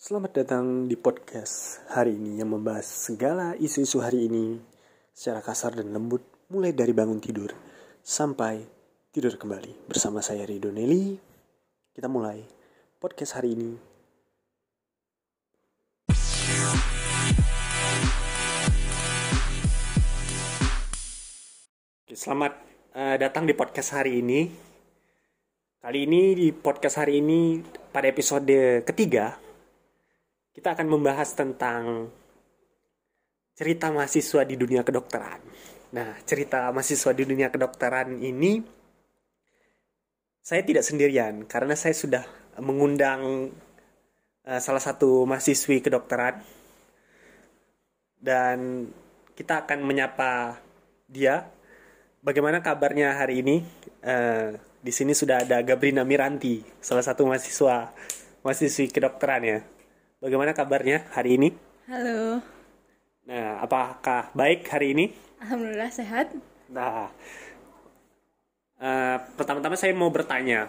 Selamat datang di podcast hari ini yang membahas segala isu-isu hari ini secara kasar dan lembut mulai dari bangun tidur sampai tidur kembali. Bersama saya Rido Nelly, kita mulai podcast hari ini. Oke, Selamat eh, datang di podcast hari ini. Kali ini di podcast hari ini pada episode ketiga kita akan membahas tentang cerita mahasiswa di dunia kedokteran. Nah, cerita mahasiswa di dunia kedokteran ini saya tidak sendirian karena saya sudah mengundang eh, salah satu mahasiswi kedokteran dan kita akan menyapa dia. Bagaimana kabarnya hari ini? Eh, di sini sudah ada Gabrina Miranti, salah satu mahasiswa mahasiswi kedokteran ya. Bagaimana kabarnya hari ini? Halo, Nah, apakah baik hari ini? Alhamdulillah sehat. Nah, eh, pertama-tama saya mau bertanya,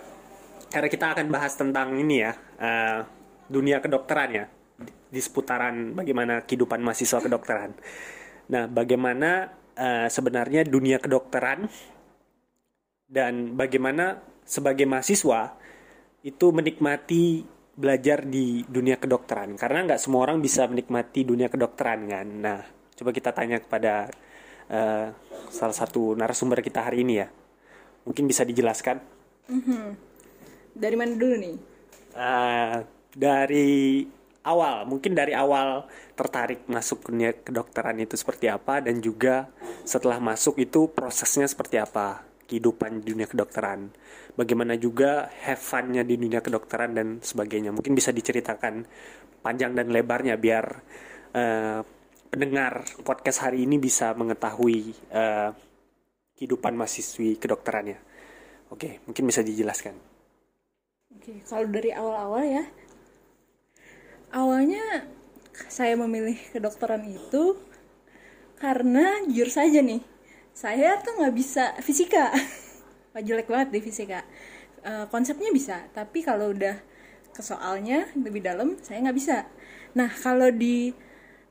karena kita akan bahas tentang ini ya, eh, dunia kedokteran ya, di, di seputaran bagaimana kehidupan mahasiswa kedokteran. Nah, bagaimana eh, sebenarnya dunia kedokteran dan bagaimana sebagai mahasiswa itu menikmati belajar di dunia kedokteran. Karena nggak semua orang bisa menikmati dunia kedokteran kan? Nah coba kita tanya kepada eh, salah satu narasumber kita hari ini ya. Mungkin bisa dijelaskan? Dari mana dulu nih? Eh, dari awal mungkin dari awal tertarik masuk ke dunia kedokteran itu seperti apa dan juga setelah masuk itu prosesnya seperti apa kehidupan di dunia kedokteran. Bagaimana juga have fun-nya di dunia kedokteran dan sebagainya. Mungkin bisa diceritakan panjang dan lebarnya biar eh, pendengar podcast hari ini bisa mengetahui eh, kehidupan mahasiswi kedokterannya oke mungkin bisa dijelaskan. Oke, kalau dari awal-awal ya, awalnya saya memilih kedokteran itu karena jujur saja nih, saya tuh nggak bisa fisika, Wah, jelek banget di fisika. Eh, konsepnya bisa, tapi kalau udah ke soalnya lebih dalam, saya nggak bisa. Nah, kalau di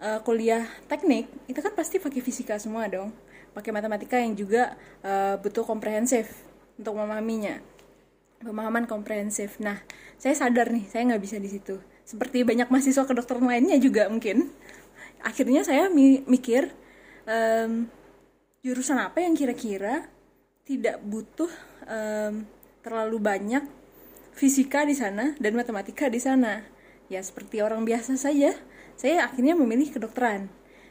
eh, kuliah teknik itu kan pasti pakai fisika semua dong, pakai matematika yang juga eh, butuh komprehensif untuk memahaminya pemahaman komprehensif. Nah, saya sadar nih, saya nggak bisa di situ. Seperti banyak mahasiswa kedokteran lainnya juga mungkin. Akhirnya saya mi- mikir em, jurusan apa yang kira-kira tidak butuh em, terlalu banyak fisika di sana dan matematika di sana. Ya seperti orang biasa saja, saya akhirnya memilih kedokteran.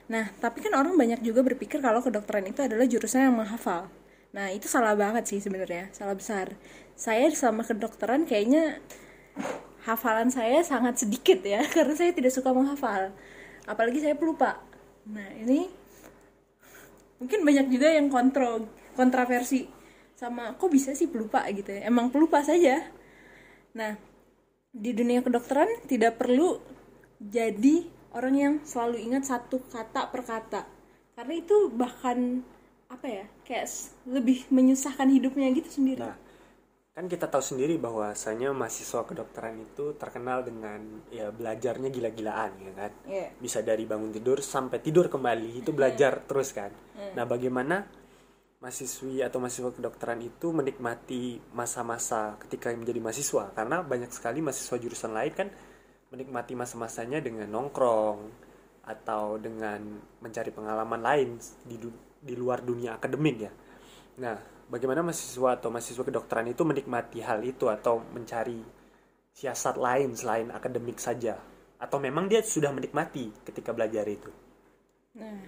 Nah, tapi kan orang banyak juga berpikir kalau kedokteran itu adalah jurusan yang menghafal. Nah, itu salah banget sih sebenarnya, salah besar. Saya selama kedokteran kayaknya hafalan saya sangat sedikit ya, karena saya tidak suka menghafal. Apalagi saya pelupa. Nah, ini mungkin banyak juga yang kontro kontraversi sama kok bisa sih pelupa gitu ya. Emang pelupa saja. Nah, di dunia kedokteran tidak perlu jadi orang yang selalu ingat satu kata per kata. Karena itu bahkan apa ya? Kayak lebih menyusahkan hidupnya gitu sendiri. Nah, kan kita tahu sendiri bahwasanya mahasiswa kedokteran itu terkenal dengan ya belajarnya gila-gilaan ya kan. Iya. Bisa dari bangun tidur sampai tidur kembali itu belajar terus kan. Nah, bagaimana mahasiswi atau mahasiswa kedokteran itu menikmati masa-masa ketika menjadi mahasiswa karena banyak sekali mahasiswa jurusan lain kan menikmati masa-masanya dengan nongkrong atau dengan mencari pengalaman lain di di luar dunia akademik ya. Nah, bagaimana mahasiswa atau mahasiswa kedokteran itu menikmati hal itu atau mencari siasat lain selain akademik saja? Atau memang dia sudah menikmati ketika belajar itu? Nah,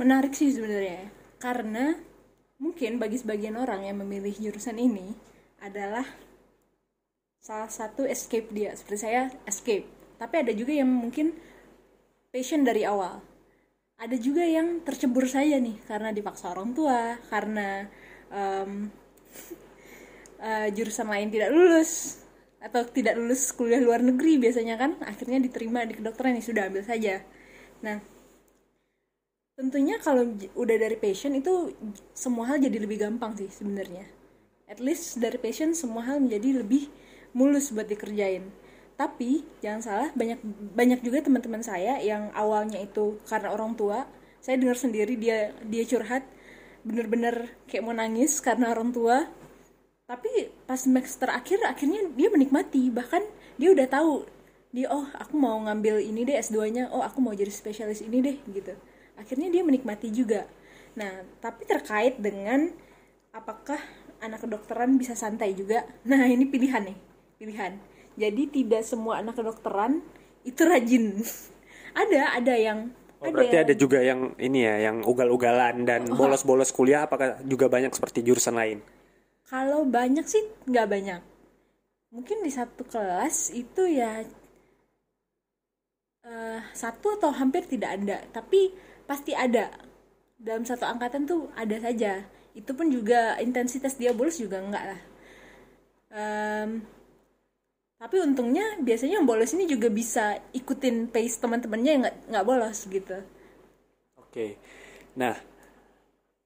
menarik sih sebenarnya, karena mungkin bagi sebagian orang yang memilih jurusan ini adalah salah satu escape dia. Seperti saya escape, tapi ada juga yang mungkin passion dari awal. Ada juga yang tercebur saja nih karena dipaksa orang tua, karena em, eh, jurusan lain tidak lulus atau tidak lulus kuliah luar negeri biasanya kan akhirnya diterima di kedokteran ya sudah ambil saja. Nah, tentunya kalau udah dari passion itu semua hal jadi lebih gampang sih sebenarnya. At least dari passion semua hal menjadi lebih mulus buat dikerjain. Tapi jangan salah banyak banyak juga teman-teman saya yang awalnya itu karena orang tua. Saya dengar sendiri dia dia curhat bener-bener kayak mau nangis karena orang tua. Tapi pas semester akhir akhirnya dia menikmati. Bahkan dia udah tahu dia oh aku mau ngambil ini deh S2 nya oh aku mau jadi spesialis ini deh gitu. Akhirnya dia menikmati juga. Nah tapi terkait dengan apakah anak kedokteran bisa santai juga? Nah ini pilihan nih pilihan jadi tidak semua anak kedokteran itu rajin ada ada yang Oh, berarti ada juga yang ini ya, yang ugal-ugalan dan Oh. bolos-bolos kuliah. Apakah juga banyak seperti jurusan lain? Kalau banyak sih nggak banyak. Mungkin di satu kelas itu ya eh, satu atau hampir tidak ada, tapi pasti ada. Dalam satu angkatan tuh ada saja. Itu pun juga intensitas dia bolos juga enggak lah. Em, tapi untungnya biasanya yang bolos ini juga bisa ikutin pace teman-temannya yang nggak bolos gitu. Oke. Nah,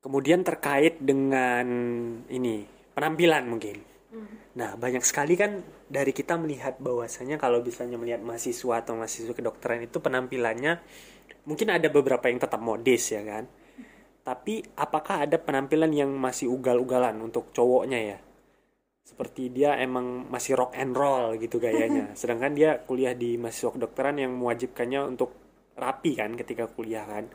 kemudian terkait dengan ini penampilan mungkin. Nah, banyak sekali kan dari kita melihat bahwasanya kalau misalnya melihat mahasiswa atau mahasiswa kedokteran itu penampilannya mungkin ada beberapa yang tetap modis ya kan. Tapi apakah ada penampilan yang masih ugal-ugalan untuk cowoknya ya? Seperti dia emang masih rock and roll gitu gayanya. Sedangkan dia kuliah di mahasiswa kedokteran yang mewajibkannya untuk rapi kan ketika kuliah kan.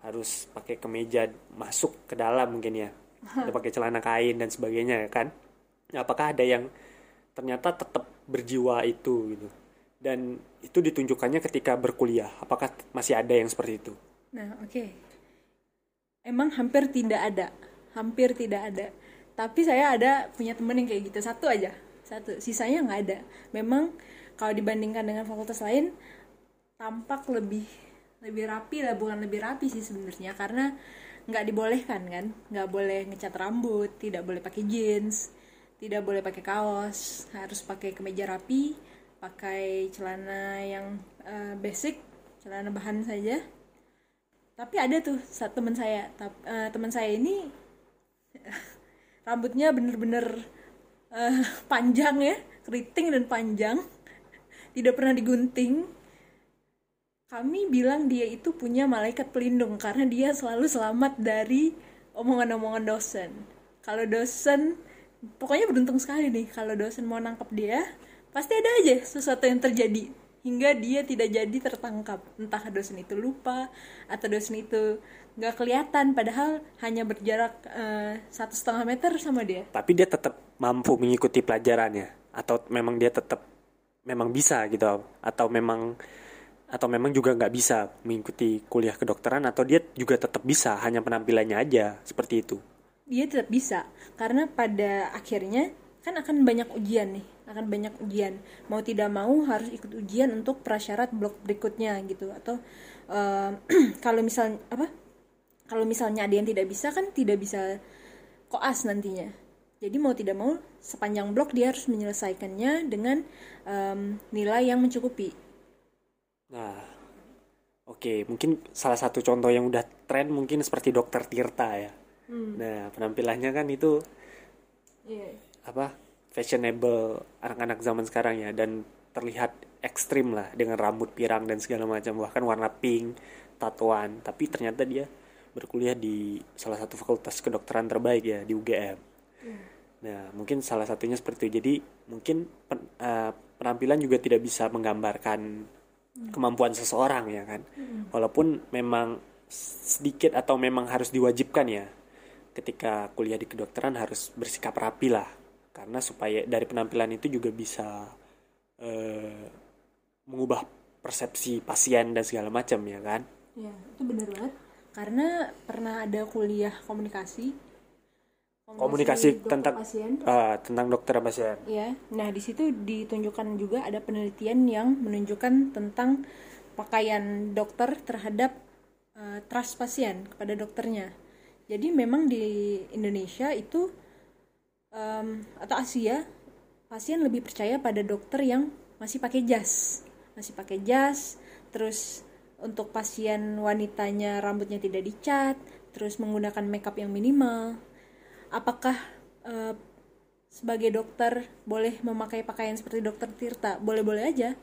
Harus pakai kemeja masuk ke dalam mungkin ya. Ada pakai celana kain dan sebagainya ya kan. Apakah ada yang ternyata tetap berjiwa itu gitu. Dan itu ditunjukkannya ketika berkuliah. Apakah masih ada yang seperti itu? Nah, oke. Emang hampir tidak ada. Hampir tidak ada. Tapi saya ada punya temen yang kayak gitu. Satu aja. Satu. Sisanya nggak ada. Memang kalau dibandingkan dengan fakultas lain, tampak lebih lebih rapi lah. Bukan lebih rapi sih sebenarnya. Karena nggak dibolehkan kan. Nggak boleh ngecat rambut. Tidak boleh pakai jeans. Tidak boleh pakai kaos. Harus pakai kemeja rapi. Pakai celana yang eh, basic. Celana bahan saja tapi ada tuh teman saya eh, teman saya ini rambutnya bener-bener eh, panjang ya keriting dan panjang tidak pernah digunting. Kami bilang dia itu punya malaikat pelindung karena dia selalu selamat dari omongan-omongan dosen. Kalau dosen pokoknya beruntung sekali nih kalau dosen mau nangkep dia pasti ada aja sesuatu yang terjadi hingga dia tidak jadi tertangkap. Entah dosen itu lupa atau dosen itu nggak kelihatan padahal hanya berjarak eh, satu setengah meter sama dia. Tapi dia tetap mampu mengikuti pelajarannya atau memang dia tetap memang bisa gitu atau memang atau memang juga nggak bisa mengikuti kuliah kedokteran atau dia juga tetap bisa hanya penampilannya aja seperti itu. Dia tetap bisa karena pada akhirnya kan akan banyak ujian nih akan banyak ujian. Mau tidak mau harus ikut ujian untuk prasyarat blok berikutnya gitu. Atau eh, kalau misal apa? Kalau misalnya ada yang tidak bisa kan tidak bisa koas nantinya. Jadi mau tidak mau sepanjang blok dia harus menyelesaikannya dengan em, nilai yang mencukupi. Nah oke mungkin salah satu contoh yang udah tren mungkin seperti dokter Tirta ya. Nah penampilannya kan itu Iya. Apa fashionable anak-anak zaman sekarang ya dan terlihat ekstrim lah dengan rambut pirang dan segala macam bahkan warna pink tatoan tapi ternyata dia berkuliah di salah satu fakultas kedokteran terbaik ya di UGM nah mungkin salah satunya seperti itu. Jadi mungkin pen- eh, penampilan juga tidak bisa menggambarkan kemampuan seseorang ya kan. Walaupun memang sedikit atau memang harus diwajibkan ya ketika kuliah di kedokteran harus bersikap rapi lah karena supaya dari penampilan itu juga bisa eh, mengubah persepsi pasien dan segala macam ya kan Ya, itu benar banget. Karena pernah ada kuliah komunikasi. komunikasi dokter tentang pasien. eh, tentang dokter dan pasien Ya, nah di situ ditunjukkan juga ada penelitian yang menunjukkan tentang pakaian dokter terhadap eh, trust pasien kepada dokternya. Jadi memang di Indonesia itu em, atau Asia pasien lebih percaya pada dokter yang masih pakai jas, masih pakai jas, terus untuk pasien wanitanya rambutnya tidak dicat, terus menggunakan makeup yang minimal. Apakah eh, sebagai dokter boleh memakai pakaian seperti dokter Tirta boleh-boleh aja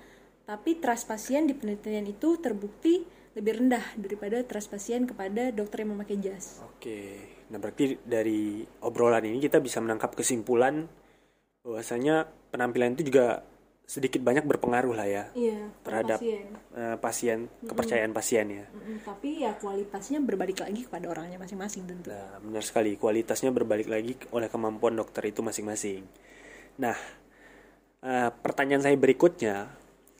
tapi trust pasien di penelitian itu terbukti lebih rendah daripada trust pasien kepada dokter yang memakai jas. Oke, nah berarti dari obrolan ini kita bisa menangkap kesimpulan bahwasanya penampilan itu juga sedikit banyak berpengaruh lah ya Iya, terhadap pasien. eh, pasien kepercayaan pasien ya. Mm-mm, tapi ya kualitasnya berbalik lagi kepada orangnya masing-masing tentu. Nah, benar sekali kualitasnya berbalik lagi oleh kemampuan dokter itu masing-masing. Nah, eh, pertanyaan saya berikutnya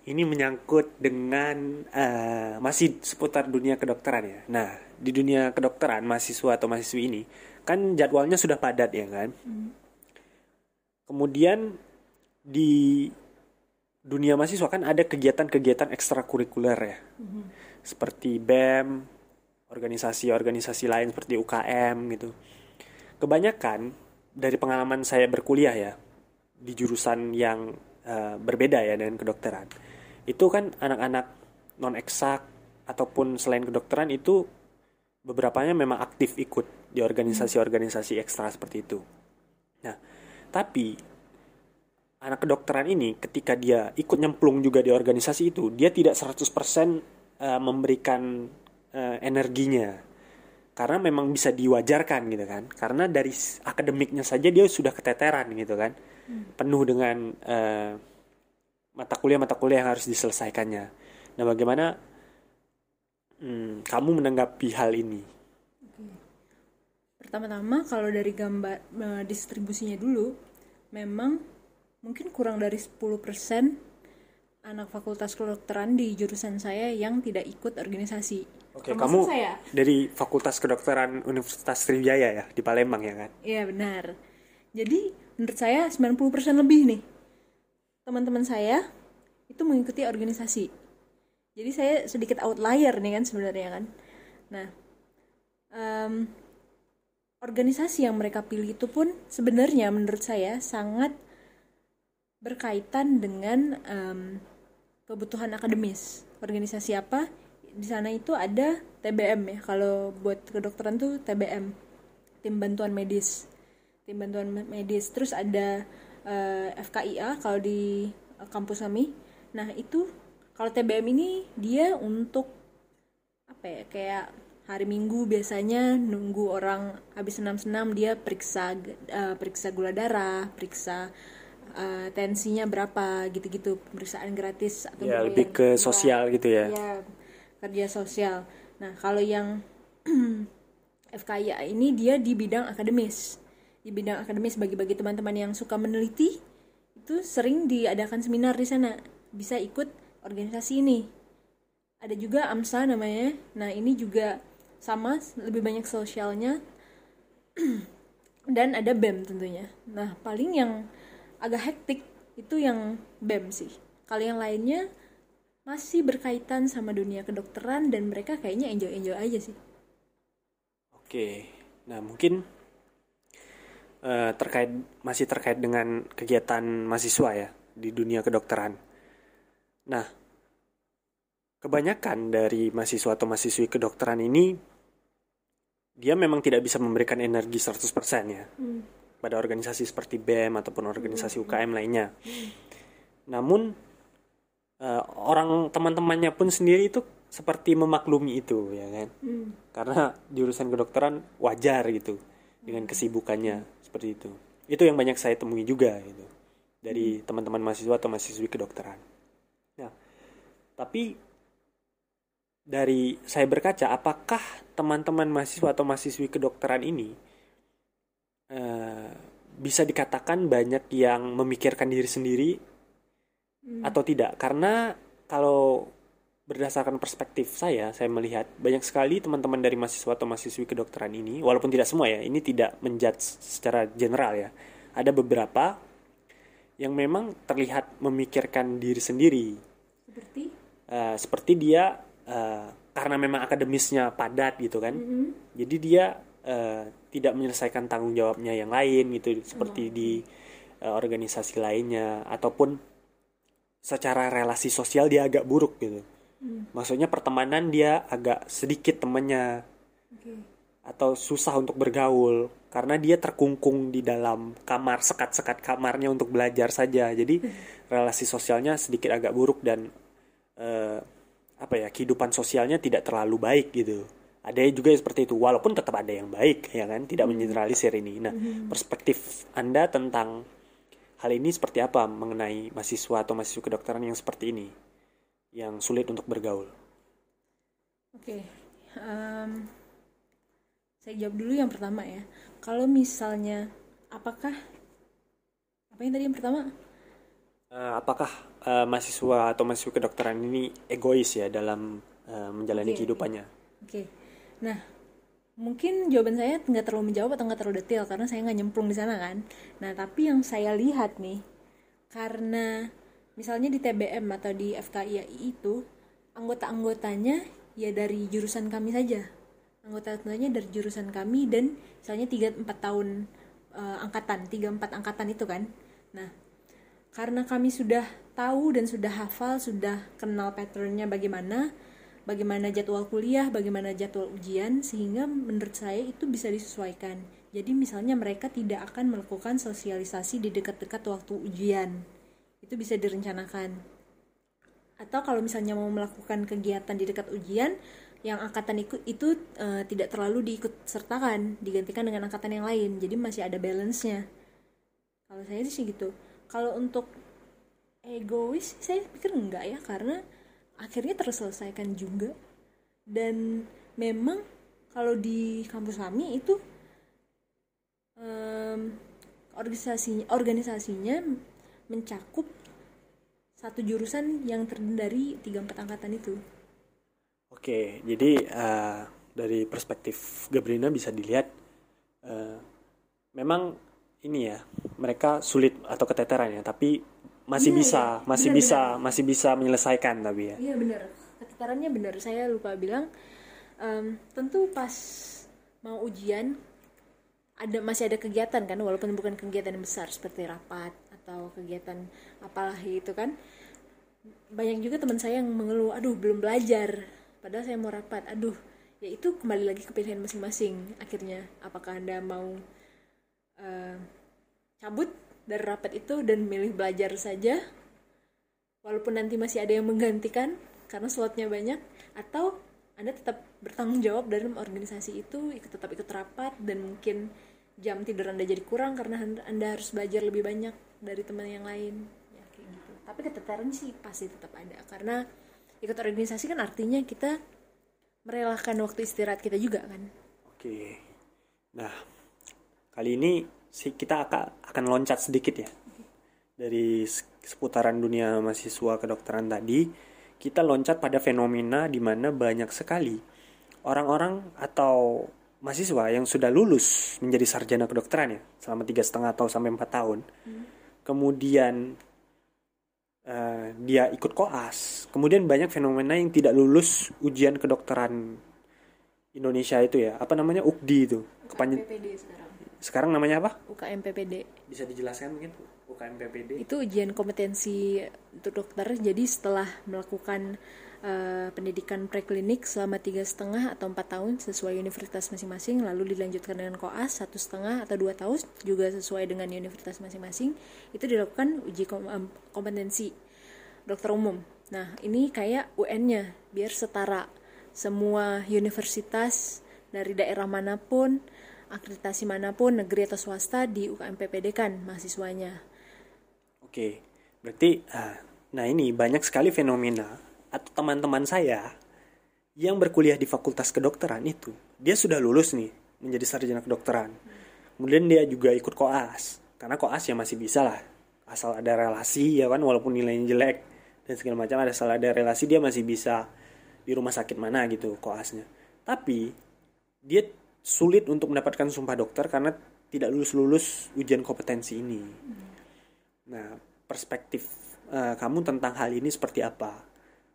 ini menyangkut dengan eh, masih seputar dunia kedokteran ya. Nah, di dunia kedokteran mahasiswa atau mahasiswi ini kan jadwalnya sudah padat ya kan. Kemudian di dunia mahasiswa kan ada kegiatan-kegiatan ekstrakurikuler ya. Seperti BEM, organisasi-organisasi lain seperti UKM gitu. Kebanyakan dari pengalaman saya berkuliah ya di jurusan yang eh, berbeda ya dengan kedokteran. Itu kan anak-anak non eksak ataupun selain kedokteran itu beberapanya memang aktif ikut di organisasi-organisasi ekstra seperti itu. Nah, tapi anak kedokteran ini ketika dia ikut nyemplung juga di organisasi itu, dia tidak 100% eh, memberikan eh, energinya. Karena memang bisa diwajarkan gitu kan. Karena dari akademiknya saja dia sudah keteteran gitu kan. Penuh dengan eh, mata kuliah-mata kuliah yang harus diselesaikannya. Nah, bagaimana hmm, kamu menanggapi hal ini? Pertama-tama kalau dari gambar distribusinya dulu, memang mungkin kurang dari 10% anak fakultas kedokteran di jurusan saya yang tidak ikut organisasi. Oke, Termasuk kamu saya. dari Fakultas Kedokteran Universitas Sriwijaya ya di Palembang ya kan? Iya benar. Jadi menurut saya 90% lebih nih teman-teman saya itu mengikuti organisasi. Jadi saya sedikit outlier nih kan sebenarnya kan. Nah, em, organisasi yang mereka pilih itu pun sebenarnya menurut saya sangat berkaitan dengan em, kebutuhan akademis. Organisasi apa? Di sana itu ada TBM ya. Kalau buat kedokteran tuh TBM, tim bantuan medis. Tim bantuan medis. Terus ada eh, FKIA kalau di eh, kampus kami. Nah, itu kalau TBM ini dia untuk apa ya? Kayak hari Minggu biasanya nunggu orang habis senam-senam dia periksa eh, periksa gula darah, periksa eh, tensinya berapa gitu-gitu, pemeriksaan gratis atau Ya lebih ke murah. sosial gitu ya. Iya, kerja sosial. Nah, kalau yang FKIA ini dia di bidang akademis. Di bidang akademis bagi-bagi teman-teman yang suka meneliti itu sering diadakan seminar di sana. Bisa ikut organisasi ini. Ada juga AMSA namanya. Nah, ini juga sama lebih banyak sosialnya dan ada BEM tentunya. Nah, paling yang agak hektik itu yang BEM sih. Kalau yang lainnya masih berkaitan sama dunia kedokteran dan mereka kayaknya enjoy-enjoy aja sih. Oke, nah mungkin eh, terkait masih terkait dengan kegiatan mahasiswa ya di dunia kedokteran. Nah, kebanyakan dari mahasiswa atau mahasiswi kedokteran ini dia memang tidak bisa memberikan energi 100% ya pada organisasi seperti BEM ataupun organisasi UKM lainnya. Namun eh, orang teman-temannya pun sendiri itu seperti memaklumi itu ya kan? Karena jurusan kedokteran wajar gitu dengan kesibukannya seperti itu. Itu yang banyak saya temui juga gitu dari teman-teman mahasiswa atau mahasiswi kedokteran tapi dari saya berkaca apakah teman-teman mahasiswa atau mahasiswi kedokteran ini eh, bisa dikatakan banyak yang memikirkan diri sendiri atau tidak? Karena kalau berdasarkan perspektif saya saya melihat banyak sekali teman-teman dari mahasiswa atau mahasiswi kedokteran ini walaupun tidak semua ya ini tidak menjudge secara general ya ada beberapa yang memang terlihat memikirkan diri sendiri. Seperti Eh, seperti dia eh, karena memang akademisnya padat gitu kan. Jadi dia eh, tidak menyelesaikan tanggung jawabnya yang lain gitu seperti di eh, organisasi lainnya. Ataupun secara relasi sosial dia agak buruk gitu. Maksudnya pertemanan dia agak sedikit temennya. Oke. atau susah untuk bergaul. Karena dia terkungkung di dalam kamar sekat-sekat kamarnya untuk belajar saja. Jadi relasi sosialnya sedikit agak buruk dan eh, apa ya kehidupan sosialnya tidak terlalu baik gitu. Ada juga yang seperti itu walaupun tetap ada yang baik ya kan? Tidak mengeneralisir ini. Nah perspektif anda tentang hal ini seperti apa mengenai mahasiswa atau mahasiswa kedokteran yang seperti ini yang sulit untuk bergaul? Oke, em, saya jawab dulu yang pertama ya. Kalau misalnya, apakah apa yang tadi yang pertama? Eh, apakah eh, mahasiswa atau mahasiswa kedokteran ini egois ya dalam eh, menjalani Oke. kehidupannya Oke, nah mungkin jawaban saya nggak terlalu menjawab atau nggak terlalu detail karena saya nggak nyemplung di sana kan. Nah tapi yang saya lihat nih, karena misalnya di TBM atau di FKIAI itu anggota-anggotanya ya dari jurusan kami saja. Anggota-anggotanya dari jurusan kami dan misalnya 3-4 tahun eh, angkatan, 3-4 angkatan itu kan. Nah, karena kami sudah tahu dan sudah hafal, sudah kenal patternnya bagaimana, bagaimana jadwal kuliah, bagaimana jadwal ujian, sehingga menurut saya itu bisa disesuaikan. Jadi misalnya mereka tidak akan melakukan sosialisasi di dekat-dekat waktu ujian. Itu bisa direncanakan. Atau kalau misalnya mau melakukan kegiatan di dekat ujian, yang angkatan ikut itu eh, tidak terlalu diikut sertakan, digantikan dengan angkatan yang lain. Jadi masih ada balance-nya. Kalau saya sih gitu. Kalau untuk egois saya pikir enggak ya karena akhirnya terselesaikan juga. Dan memang kalau di kampus kami itu em, organisasinya organisasinya mencakup satu jurusan yang terdiri dari tiga empat angkatan itu. Oke, jadi eh, dari perspektif Gabrina bisa dilihat eh, memang ini ya mereka sulit atau keteteran ya, tapi masih Iya, bisa, iya. masih Benar, bisa, masih bisa menyelesaikan tapi ya. Iya benar, keteterannya benar. Saya lupa bilang, em, tentu pas mau ujian ada masih ada kegiatan kan, walaupun bukan kegiatan besar seperti rapat atau kegiatan apalah itu kan. Banyak juga teman saya yang mengeluh, aduh belum belajar, padahal saya mau rapat. Aduh, ya itu kembali lagi ke pilihan masing-masing. Akhirnya, apakah anda mau eh, cabut dari rapat itu dan milih belajar saja. Walaupun nanti masih ada yang menggantikan karena slotnya banyak atau anda tetap bertanggung jawab dalam organisasi itu ikut tetap ikut rapat dan mungkin jam tidur anda jadi kurang karena anda harus belajar lebih banyak dari teman yang lain. Ya kayak gitu. Tapi keteteran sih pasti tetap ada karena ikut organisasi kan artinya kita merelakan waktu istirahat kita juga kan. Oke. Nah, kali ini kita akan loncat sedikit ya. Dari se- seputaran dunia mahasiswa kedokteran tadi, kita loncat pada fenomena di mana banyak sekali orang-orang atau mahasiswa yang sudah lulus menjadi sarjana kedokteran ya selama tiga setengah atau sampai empat tahun. Kemudian eh, dia ikut koas. Kemudian banyak fenomena yang tidak lulus ujian kedokteran Indonesia itu ya apa namanya UKDI itu kepanjang sekarang namanya apa? UKM PPD bisa dijelaskan mungkin UKM PPD itu ujian kompetensi untuk dokter. Jadi setelah melakukan eh, pendidikan preklinik selama tiga setengah atau empat tahun sesuai universitas masing-masing lalu dilanjutkan dengan koas satu setengah atau dua tahun juga sesuai dengan universitas masing-masing itu dilakukan uji kom- kompetensi dokter umum. Nah ini kayak UN-nya biar setara semua universitas dari daerah mana pun akreditasi mana pun negeri atau swasta di UKM PPD kan mahasiswanya Oke, berarti ah, nah ini banyak sekali fenomena atau teman-teman saya yang berkuliah di fakultas kedokteran itu dia sudah lulus nih menjadi sarjana kedokteran. Kemudian dia juga ikut koas karena koas ya masih bisa lah asal ada relasi ya kan walaupun nilainya jelek dan segala macam ada asal ada relasi dia masih bisa di rumah sakit mana gitu koasnya. Tapi dia sulit untuk mendapatkan sumpah dokter karena tidak lulus-lulus ujian kompetensi ini. Nah, perspektif eh, kamu tentang hal ini seperti apa?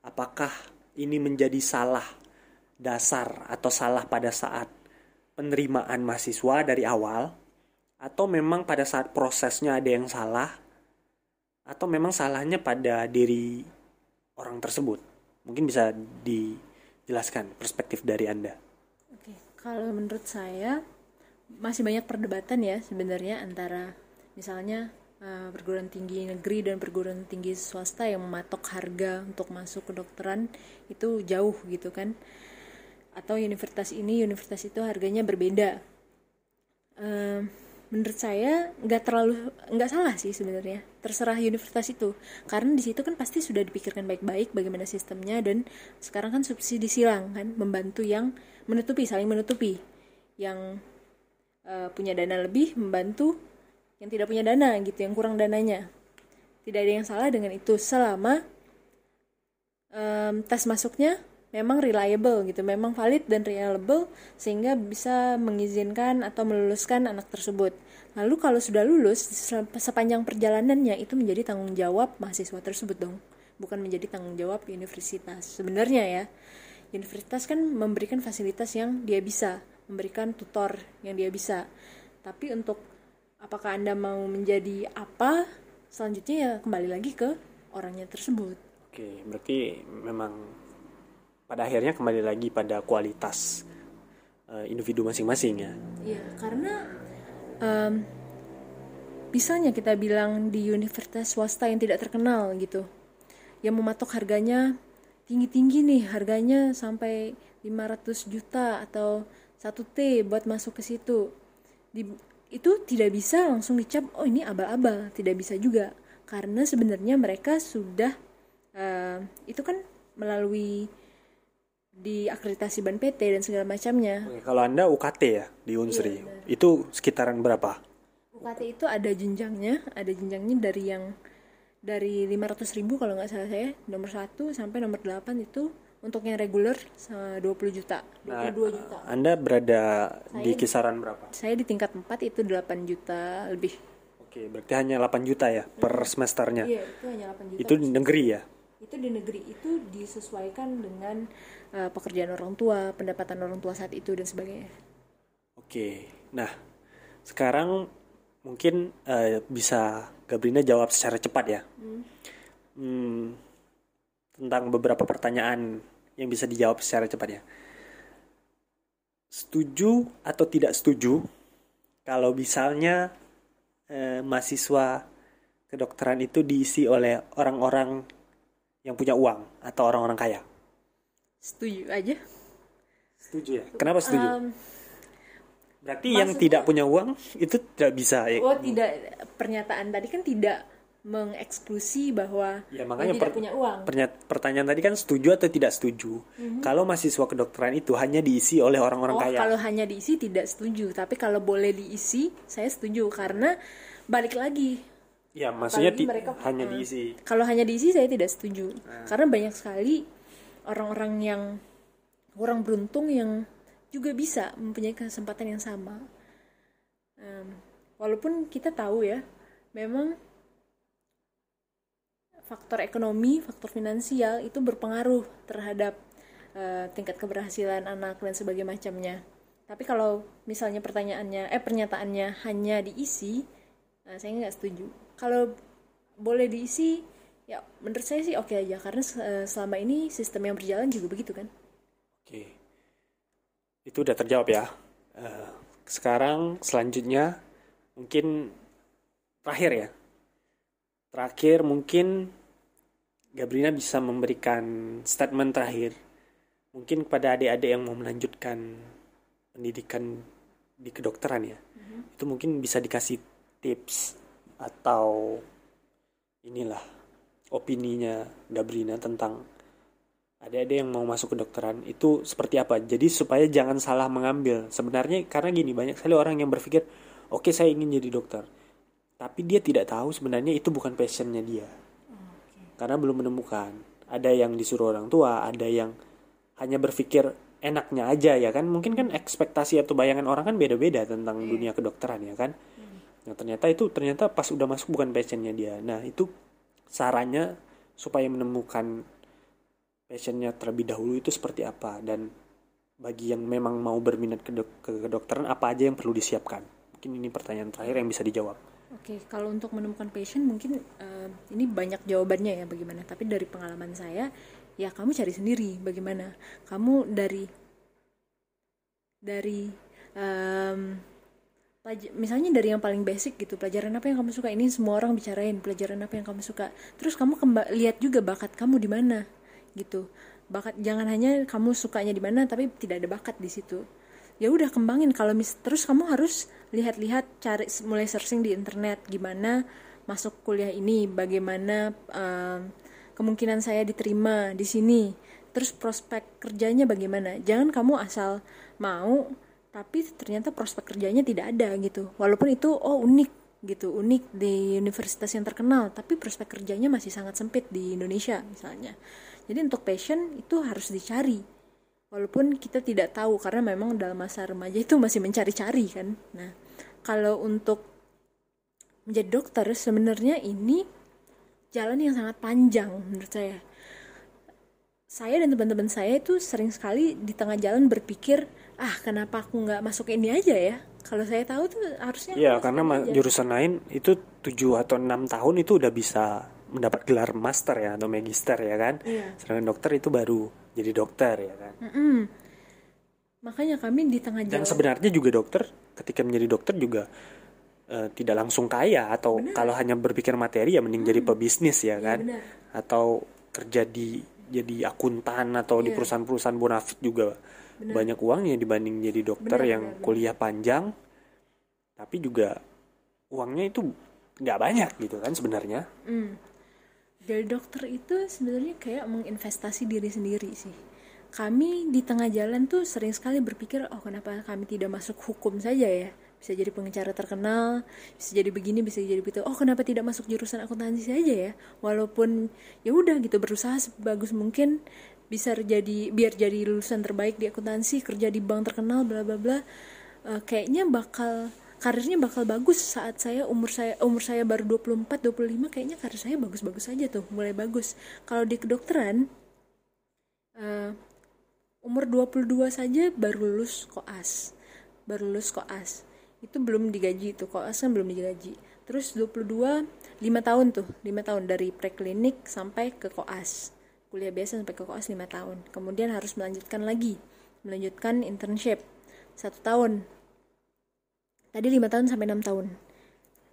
Apakah ini menjadi salah dasar atau salah pada saat penerimaan mahasiswa dari awal? Atau memang pada saat prosesnya ada yang salah? Atau memang salahnya pada diri orang tersebut? Mungkin bisa dijelaskan perspektif dari Anda. Kalau menurut saya masih banyak perdebatan ya sebenarnya antara misalnya uh, perguruan tinggi negeri dan perguruan tinggi swasta yang mematok harga untuk masuk kedokteran itu jauh gitu kan. Atau universitas ini universitas itu harganya berbeda. Uh, menurut saya nggak terlalu nggak salah sih sebenarnya terserah universitas itu. Karena di situ kan pasti sudah dipikirkan baik-baik bagaimana sistemnya dan sekarang kan subsidi silang kan membantu yang menutupi saling menutupi. Yang uh, punya dana lebih membantu yang tidak punya dana gitu yang kurang dananya. Tidak ada yang salah dengan itu. Selama um, tes masuknya memang reliable gitu, memang valid dan reliable sehingga bisa mengizinkan atau meluluskan anak tersebut. Lalu kalau sudah lulus sepanjang perjalanannya itu menjadi tanggung jawab mahasiswa tersebut dong, bukan menjadi tanggung jawab universitas. Sebenarnya ya, universitas kan memberikan fasilitas yang dia bisa, memberikan tutor yang dia bisa. Tapi untuk apakah Anda mau menjadi apa, selanjutnya ya kembali lagi ke orangnya tersebut. Oke, berarti memang pada akhirnya kembali lagi pada kualitas uh, individu masing-masing ya. Iya, karena um, misalnya kita bilang di universitas swasta yang tidak terkenal gitu, yang mematok harganya tinggi-tinggi nih, harganya sampai 500 juta atau 1 T buat masuk ke situ. Di, itu tidak bisa langsung dicap, oh ini abal-abal, tidak bisa juga. Karena sebenarnya mereka sudah, uh, itu kan melalui di akreditasi ban PT dan segala macamnya. Oke, kalau Anda UKT ya di Unsri, iya, itu sekitaran berapa? UKT itu ada jenjangnya, ada jenjangnya dari yang dari 500 ribu kalau nggak salah saya, nomor 1 sampai nomor 8 itu untuk yang reguler 20 juta, 22 nah, juta. Anda berada saya, di kisaran berapa? Saya di tingkat 4 itu 8 juta lebih. Oke, berarti hanya 8 juta ya per hmm. semesternya. Iya, itu hanya 8 juta. Itu negeri ya? Itu di negeri itu disesuaikan dengan uh, pekerjaan orang tua, pendapatan orang tua saat itu dan sebagainya. Oke, nah sekarang mungkin uh, bisa Gabrina jawab secara cepat ya hmm. Hmm, tentang beberapa pertanyaan yang bisa dijawab secara cepat ya. Setuju atau tidak setuju kalau misalnya eh, mahasiswa kedokteran itu diisi oleh orang-orang yang punya uang atau orang-orang kaya? setuju aja setuju ya kenapa setuju um, berarti yang tidak punya uang itu tidak bisa ya oh tidak pernyataan tadi kan tidak mengeksklusi bahwa ya makanya tidak per, punya uang. pertanyaan tadi kan setuju atau tidak setuju. Mm-hmm. Kalau mahasiswa kedokteran itu hanya diisi oleh orang-orang oh, kaya. Kalau hanya diisi tidak setuju, tapi kalau boleh diisi saya setuju karena balik lagi. Ya maksudnya mereka, hanya uh, diisi. Kalau hanya diisi saya tidak setuju nah. karena banyak sekali orang-orang yang kurang beruntung yang juga bisa mempunyai kesempatan yang sama. Um, walaupun kita tahu ya, memang faktor ekonomi, faktor finansial itu berpengaruh terhadap uh, tingkat keberhasilan anak dan sebagainya macamnya. Tapi kalau misalnya pertanyaannya, eh pernyataannya hanya diisi, uh, saya nggak setuju. Kalau boleh diisi, ya menurut saya sih oke okay aja. Karena uh, selama ini sistem yang berjalan juga begitu kan? Oke. Okay. itu udah terjawab ya. Uh, sekarang selanjutnya mungkin terakhir ya. Terakhir mungkin Gabrina bisa memberikan statement terakhir. Mungkin kepada adik-adik yang mau melanjutkan pendidikan di kedokteran ya. Mm-hmm. itu mungkin bisa dikasih tips atau inilah opininya Gabrina tentang ada-ada yang mau masuk ke dokteran itu seperti apa. Jadi supaya jangan salah mengambil. Sebenarnya karena gini banyak sekali orang yang berpikir, oke okay, saya ingin jadi dokter, tapi dia tidak tahu sebenarnya itu bukan passionnya dia, karena belum menemukan. Ada yang disuruh orang tua, ada yang hanya berpikir enaknya aja ya kan. Mungkin kan ekspektasi atau bayangan orang kan beda-beda tentang iya. dunia kedokteran ya kan. Nah ternyata itu ternyata pas udah masuk bukan passionnya dia. Nah itu sarannya supaya menemukan passionnya terlebih dahulu itu seperti apa? Dan bagi yang memang mau berminat ke, dok ke kedokteran apa aja yang perlu disiapkan? Mungkin ini pertanyaan terakhir yang bisa dijawab. Oke kalau untuk menemukan passion mungkin uh, ini banyak jawabannya ya bagaimana. Tapi dari pengalaman saya ya kamu cari sendiri bagaimana. Kamu dari dari um, Misalnya dari yang paling basic gitu pelajaran apa yang kamu suka? Ini semua orang bicarain pelajaran apa yang kamu suka. Terus kamu lihat juga bakat kamu di mana gitu. Bakat jangan hanya kamu sukanya di mana tapi tidak ada bakat di situ. Ya udah kembangin. Kalau mis terus kamu harus lihat-lihat cari mulai searching di internet gimana masuk kuliah ini bagaimana um, kemungkinan saya diterima di sini. Terus prospek kerjanya bagaimana? Jangan kamu asal mau tapi ternyata prospek kerjanya tidak ada gitu. Walaupun itu oh unik gitu unik di universitas yang terkenal tapi prospek kerjanya masih sangat sempit di Indonesia misalnya. Jadi untuk passion itu harus dicari. Walaupun kita tidak tahu karena memang dalam masa remaja itu masih mencari-cari kan. Nah kalau untuk menjadi dokter sebenarnya ini jalan yang sangat panjang menurut saya. Saya dan teman-teman saya itu sering sekali di tengah jalan berpikir ah kenapa aku nggak masuk ini aja ya kalau saya tahu tuh harusnya Iya, masuk karena aja. jurusan lain itu 7 atau enam tahun itu udah bisa mendapat gelar master ya atau magister ya kan. Iya. Sedangkan dokter itu baru jadi dokter ya kan. Mm-mm. makanya kami di tengah Dan jalan sebenarnya juga dokter ketika menjadi dokter juga eh, tidak langsung kaya atau kalau hanya berpikir materi ya mending jadi pebisnis ya kan. benar. Atau kerja di jadi akuntan atau di Iya. perusahaan-perusahaan bonafit juga banyak uangnya dibanding jadi dokter Benar, yang benar. kuliah panjang tapi juga uangnya itu nggak banyak gitu kan sebenarnya Mm. Jadi dokter itu sebenarnya kayak menginvestasi diri sendiri sih. Kami di tengah jalan tuh sering sekali berpikir, oh kenapa kami tidak masuk hukum saja ya? Bisa jadi pengacara terkenal, bisa jadi begini, bisa jadi begitu. Oh kenapa tidak masuk jurusan akuntansi saja ya? Walaupun ya udah gitu berusaha sebagus mungkin bisa jadi biar jadi lulusan terbaik di akuntansi, kerja di bank terkenal, bla bla bla. Eh, kayaknya bakal karirnya bakal bagus saat saya umur saya umur saya baru 24 25 kayaknya karir saya bagus-bagus aja tuh mulai bagus. Kalau di kedokteran eh, umur 22 saja baru lulus koas baru lulus koas. Itu belum digaji tuh koas kan belum digaji. Terus 22 5 tahun tuh 5 tahun dari preklinik sampai ke koas kuliah biasa sampai ke koas 5 tahun. Kemudian harus melanjutkan lagi melanjutkan internship. Satu tahun. Tadi lima tahun sampai enam tahun.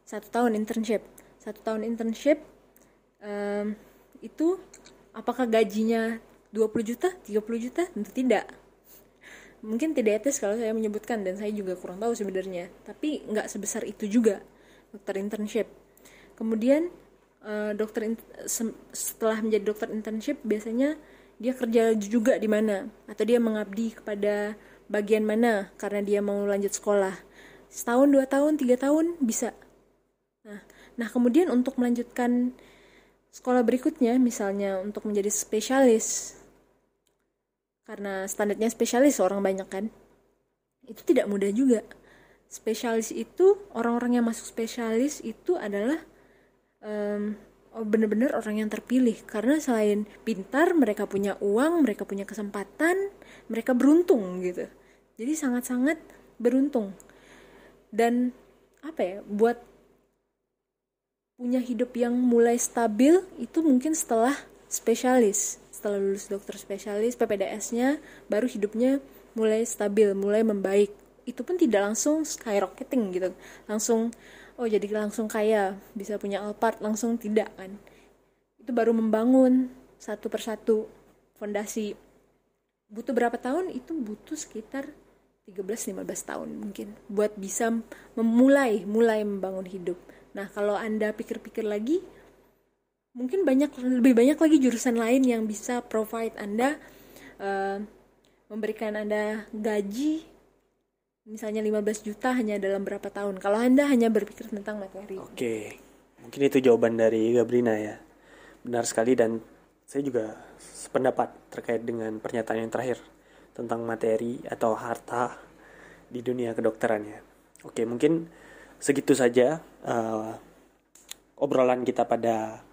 Satu tahun internship. Satu tahun internship em, itu apakah gajinya 20 juta 30 juta? Tentu tidak. Mungkin tidak etis kalau saya menyebutkan dan saya juga kurang tahu sebenarnya. Tapi nggak sebesar itu juga dokter internship. Kemudian eh, dokter setelah menjadi dokter internship biasanya dia kerja juga di mana? Atau dia mengabdi kepada bagian mana karena dia mau lanjut sekolah? Setahun dua tahun tiga tahun bisa. Nah nah kemudian untuk melanjutkan sekolah berikutnya misalnya untuk menjadi spesialis karena standarnya spesialis orang banyak kan itu tidak mudah juga. Spesialis itu orang-orang yang masuk spesialis itu adalah em, oh, benar-benar orang yang terpilih. Karena selain pintar mereka punya uang mereka punya kesempatan mereka beruntung gitu. Jadi sangat-sangat beruntung. Dan apa ya buat punya hidup yang mulai stabil itu mungkin setelah spesialis. Setelah lulus dokter spesialis PPDS-nya baru hidupnya mulai stabil mulai membaik. Itu pun tidak langsung skyrocketing gitu. Langsung oh jadi langsung kaya bisa punya Alphard langsung tidak kan? Itu baru membangun satu persatu fondasi. Butuh berapa tahun? Itu butuh sekitar 13-15 tahun mungkin buat bisa memulai mulai membangun hidup. Nah kalau anda pikir-pikir lagi mungkin banyak lebih banyak lagi jurusan lain yang bisa provide anda eh, memberikan anda gaji misalnya 15 juta hanya dalam berapa tahun kalau anda hanya berpikir tentang materi Oke, mungkin itu jawaban dari Gabrina ya. Benar sekali dan saya juga sependapat terkait dengan pernyataan yang terakhir tentang materi atau harta di dunia kedokteran ya. Oke, mungkin segitu saja eh, obrolan kita pada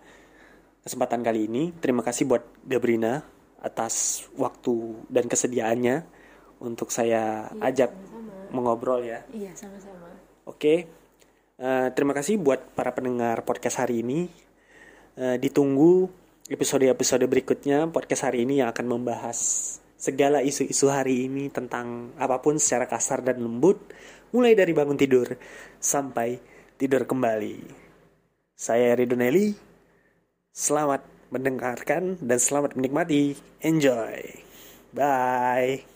kesempatan kali ini. Terima kasih buat Gabrina atas waktu dan kesediaannya untuk saya ajak mengobrol ya. iya sama-sama Oke, Eh, terima kasih buat para pendengar podcast hari ini. Eh, ditunggu episode-episode berikutnya podcast hari ini yang akan membahas segala isu-isu hari ini tentang apa pun secara kasar dan lembut mulai dari bangun tidur sampai tidur kembali. Saya Ridonelli, selamat mendengarkan dan selamat menikmati. Enjoy. Bye.